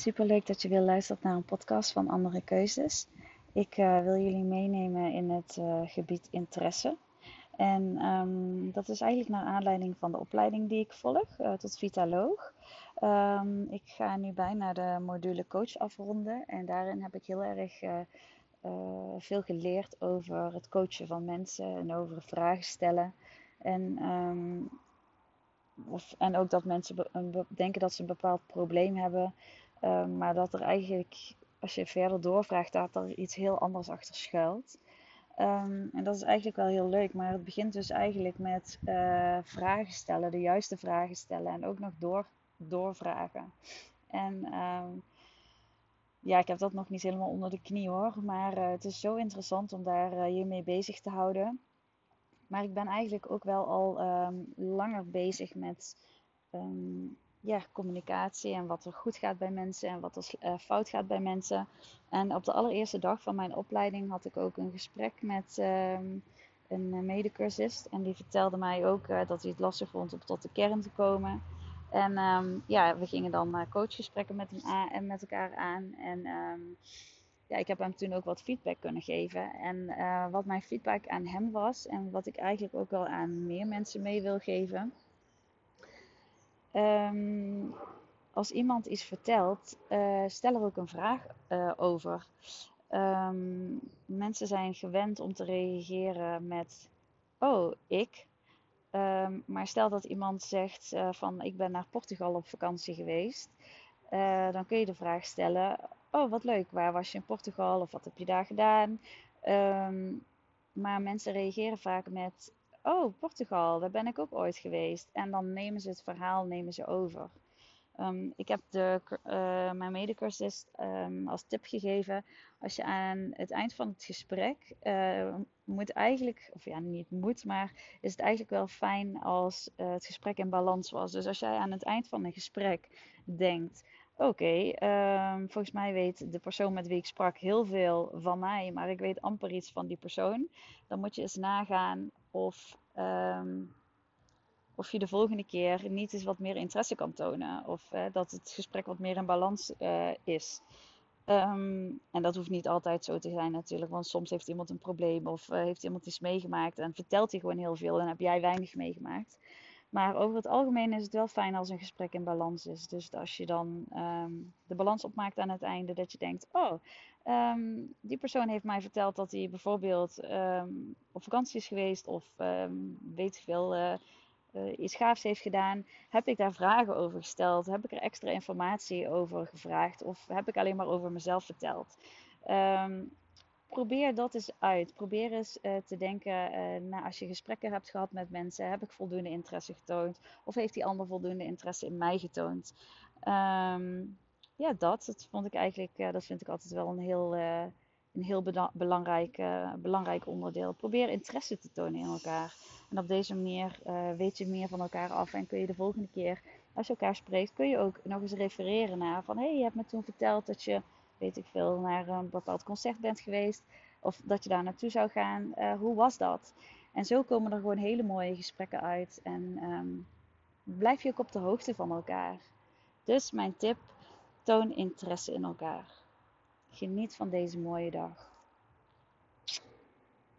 Super leuk dat je weer luistert naar een podcast van Andere Keuzes. Ik uh, wil jullie meenemen in het uh, gebied interesse. En um, dat is eigenlijk naar aanleiding van de opleiding die ik volg uh, tot Vitaloog. Um, ik ga nu bijna de module coach afronden en daarin heb ik heel erg veel geleerd over het coachen van mensen en over vragen stellen. En um, of, en ook dat mensen denken dat ze een bepaald probleem hebben, Ehm, maar dat er eigenlijk, als je verder doorvraagt, dat er iets heel anders achter schuilt. Um, en dat is eigenlijk wel heel leuk, maar het begint dus eigenlijk met uh, vragen stellen, de juiste vragen stellen en ook nog door, doorvragen. En um, ja, ik heb dat nog niet helemaal onder de knie hoor, maar uh, het is zo interessant om daar uh, je mee bezig te houden. Maar ik ben eigenlijk ook wel al langer bezig met ja, communicatie en wat er goed gaat bij mensen en wat er uh, fout gaat bij mensen. En op de allereerste dag van mijn opleiding had ik ook een gesprek met uh, een medecursist. En die vertelde mij ook uh, dat hij het lastig vond om tot de kern te komen. En um, ja, we gingen dan coachgesprekken met, hem aan, en met elkaar aan. En um, ja, ik heb hem toen ook wat feedback kunnen geven. En wat mijn feedback aan hem was en wat ik eigenlijk ook wel aan meer mensen mee wil geven Um, als iemand iets vertelt, uh, stel er ook een vraag uh, over. Um, mensen zijn gewend om te reageren met: Oh, ik. Um, maar stel dat iemand zegt uh, van ik ben naar Portugal op vakantie geweest. dan kun je de vraag stellen: Oh, wat leuk, waar was je in Portugal of wat heb je daar gedaan? maar mensen reageren vaak met oh, Portugal, daar ben ik ook ooit geweest. En dan nemen ze het verhaal nemen ze over. Um, ik heb de, uh, mijn medecursist um, als tip gegeven. Als je aan het eind van het gesprek uh, moet eigenlijk, of ja, niet moet, maar is het eigenlijk wel fijn als uh, het gesprek in balans was. Dus als jij aan het eind van een gesprek denkt: Oké, um, volgens mij weet de persoon met wie ik sprak heel veel van mij, maar ik weet amper iets van die persoon. Dan moet je eens nagaan of, um, of je de volgende keer niet eens wat meer interesse kan tonen. Of dat het gesprek wat meer in balans uh, is. Um, en dat hoeft niet altijd zo te zijn natuurlijk, want soms heeft iemand een probleem of uh, heeft iemand iets meegemaakt en vertelt hij gewoon heel veel en heb jij weinig meegemaakt. Maar over het algemeen is het wel fijn als een gesprek in balans is. Dus als je dan um, de balans opmaakt aan het einde, dat je denkt: Oh, um, die persoon heeft mij verteld dat hij bijvoorbeeld um, op vakantie is geweest of weet veel. Uh, uh, iets gaafs heeft gedaan. Heb ik daar vragen over gesteld? Heb ik er extra informatie over gevraagd? Of heb ik alleen maar over mezelf verteld? Um, probeer dat eens uit. Probeer eens uh, te denken, uh, als je gesprekken hebt gehad met mensen, heb ik voldoende interesse getoond? Of heeft die ander voldoende interesse in mij getoond? Um, ja, dat, dat vond ik eigenlijk, uh, dat vind ik altijd wel een heel, een heel belangrijk, belangrijk onderdeel. Probeer interesse te tonen in elkaar. En op deze manier weet je meer van elkaar af en kun je de volgende keer, als je elkaar spreekt, kun je ook nog eens refereren naar van, hé, hey, je hebt me toen verteld dat je weet ik veel, naar een bepaald concert bent geweest. Of dat je daar naartoe zou gaan. Uh, hoe was dat? En zo komen er gewoon hele mooie gesprekken uit. En um, blijf je ook op de hoogte van elkaar. Dus mijn tip: toon interesse in elkaar. Geniet van deze mooie dag.